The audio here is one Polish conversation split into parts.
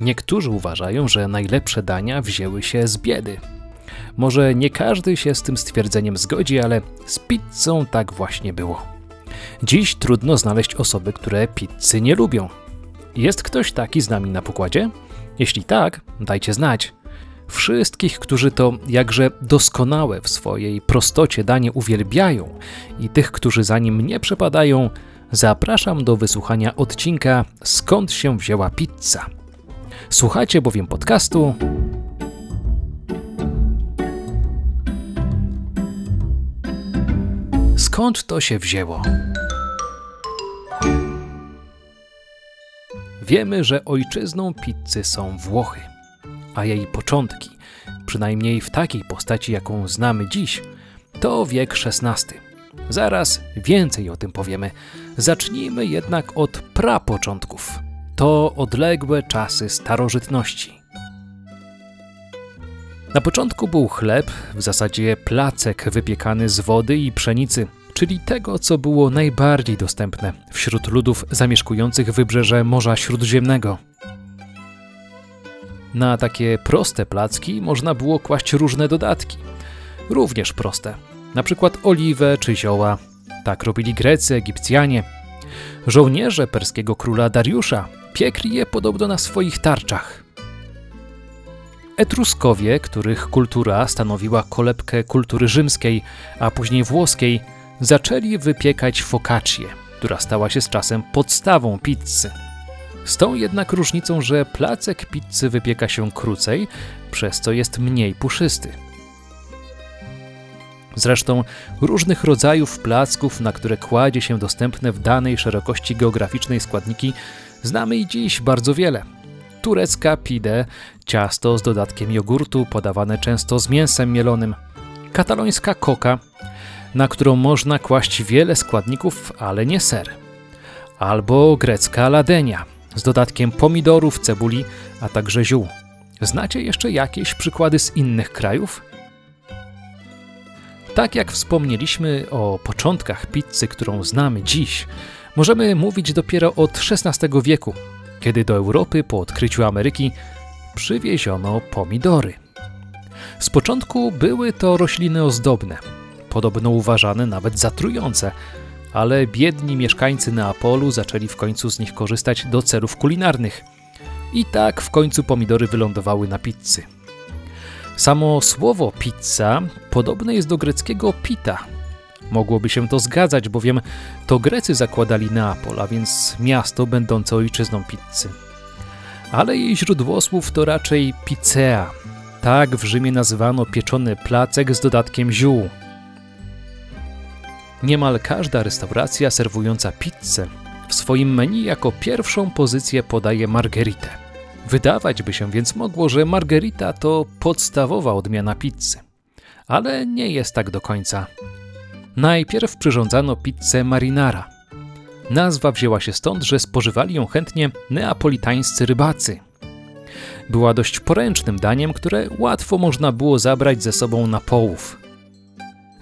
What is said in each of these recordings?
Niektórzy uważają, że najlepsze dania wzięły się z biedy. Może nie każdy się z tym stwierdzeniem zgodzi, ale z pizzą tak właśnie było. Dziś trudno znaleźć osoby, które pizzy nie lubią. Jest ktoś taki z nami na pokładzie? Jeśli tak, dajcie znać. Wszystkich, którzy to jakże doskonałe w swojej prostocie danie uwielbiają i tych, którzy za nim nie przepadają, zapraszam do wysłuchania odcinka Skąd się wzięła pizza. Słuchajcie bowiem podcastu Skąd to się wzięło? Wiemy, że ojczyzną pizzy są Włochy, a jej początki, przynajmniej w takiej postaci, jaką znamy dziś, to wiek XVI. Zaraz więcej o tym powiemy. Zacznijmy jednak od prapoczątków. To odległe czasy starożytności. Na początku był chleb, w zasadzie placek wypiekany z wody i pszenicy, czyli tego, co było najbardziej dostępne wśród ludów zamieszkujących wybrzeże Morza Śródziemnego. Na takie proste placki można było kłaść różne dodatki, również proste, na przykład oliwę czy zioła. Tak robili Grecy, Egipcjanie. Żołnierze perskiego króla Dariusza piekli je podobno na swoich tarczach. Etruskowie, których kultura stanowiła kolebkę kultury rzymskiej, a później włoskiej, zaczęli wypiekać focaccię, która stała się z czasem podstawą pizzy. Z tą jednak różnicą, że placek pizzy wypieka się krócej, przez co jest mniej puszysty. Zresztą różnych rodzajów placków, na które kładzie się dostępne w danej szerokości geograficznej składniki, znamy i dziś bardzo wiele. Turecka pide, ciasto z dodatkiem jogurtu, podawane często z mięsem mielonym. Katalońska koka, na którą można kłaść wiele składników, ale nie ser. Albo grecka ladenia z dodatkiem pomidorów, cebuli, a także ziół. Znacie jeszcze jakieś przykłady z innych krajów? Tak jak wspomnieliśmy o początkach pizzy, którą znamy dziś, możemy mówić dopiero od XVI wieku, kiedy do Europy po odkryciu Ameryki przywieziono pomidory. Z początku były to rośliny ozdobne, podobno uważane nawet za trujące, ale biedni mieszkańcy Neapolu zaczęli w końcu z nich korzystać do celów kulinarnych. I tak w końcu pomidory wylądowały na pizzy. Samo słowo pizza podobne jest do greckiego pita. Mogłoby się to zgadzać, bowiem to Grecy zakładali Neapol, a więc miasto będące ojczyzną pizzy. Ale jej źródło słów to raczej pizzea. Tak w Rzymie nazywano pieczony placek z dodatkiem ziół. Niemal każda restauracja serwująca pizzę w swoim menu jako pierwszą pozycję podaje margheritę. Wydawać by się więc mogło, że margherita to podstawowa odmiana pizzy. Ale nie jest tak do końca. Najpierw przyrządzano pizzę marinara. Nazwa wzięła się stąd, że spożywali ją chętnie neapolitańscy rybacy. Była dość poręcznym daniem, które łatwo można było zabrać ze sobą na połów.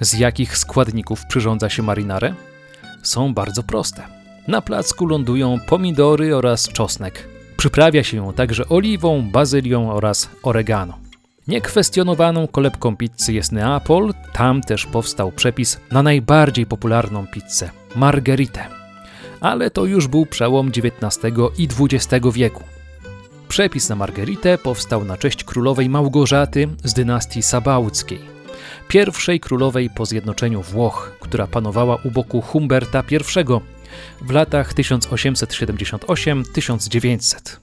Z jakich składników przyrządza się marinarę? Są bardzo proste. Na placku lądują pomidory oraz czosnek. Przyprawia się ją także oliwą, bazylią oraz oregano. Niekwestionowaną kolebką pizzy jest Neapol, tam też powstał przepis na najbardziej popularną pizzę margheritę. Ale to już był przełom XIX i XX wieku. Przepis na margheritę powstał na cześć królowej Małgorzaty z dynastii Sabałckiej pierwszej królowej po zjednoczeniu Włoch, która panowała u boku Humberta I w latach 1878-1900.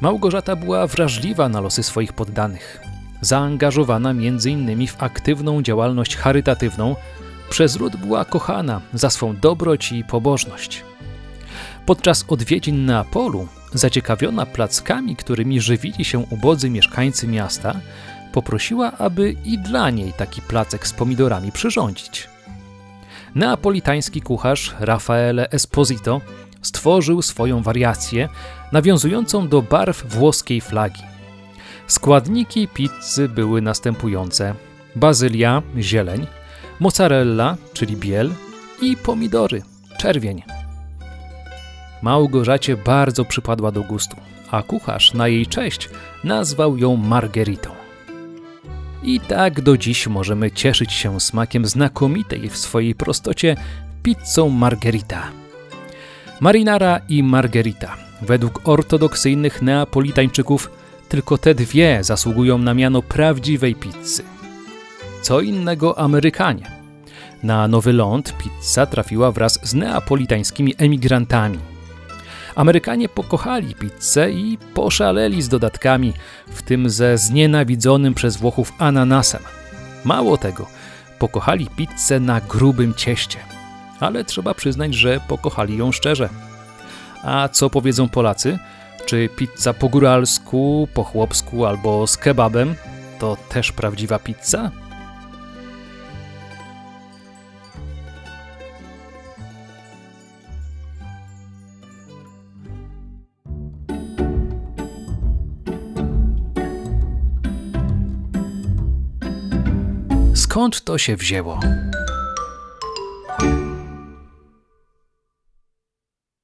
Małgorzata była wrażliwa na losy swoich poddanych, zaangażowana m.in. w aktywną działalność charytatywną, przez lud była kochana za swą dobroć i pobożność. Podczas odwiedzin Neapolu, zaciekawiona plackami, którymi żywili się ubodzy mieszkańcy miasta, poprosiła, aby i dla niej taki placek z pomidorami przyrządzić. Neapolitański kucharz Raffaele Esposito stworzył swoją wariację nawiązującą do barw włoskiej flagi. Składniki pizzy były następujące: bazylia, zieleń, mozzarella, czyli biel i pomidory, czerwień. Małgorzacie bardzo przypadła do gustu, a kucharz na jej cześć nazwał ją Margeritą. I tak do dziś możemy cieszyć się smakiem znakomitej w swojej prostocie pizzą margherita. Marinara i margherita. Według ortodoksyjnych neapolitańczyków tylko te dwie zasługują na miano prawdziwej pizzy. Co innego Amerykanie. Na Nowy Ląd pizza trafiła wraz z neapolitańskimi emigrantami. Amerykanie pokochali pizzę i poszaleli z dodatkami, w tym ze znienawidzonym przez Włochów ananasem. Mało tego, pokochali pizzę na grubym cieście. Ale trzeba przyznać, że pokochali ją szczerze. A co powiedzą Polacy? Czy pizza po góralsku, po chłopsku albo z kebabem to też prawdziwa pizza? Skąd to się wzięło?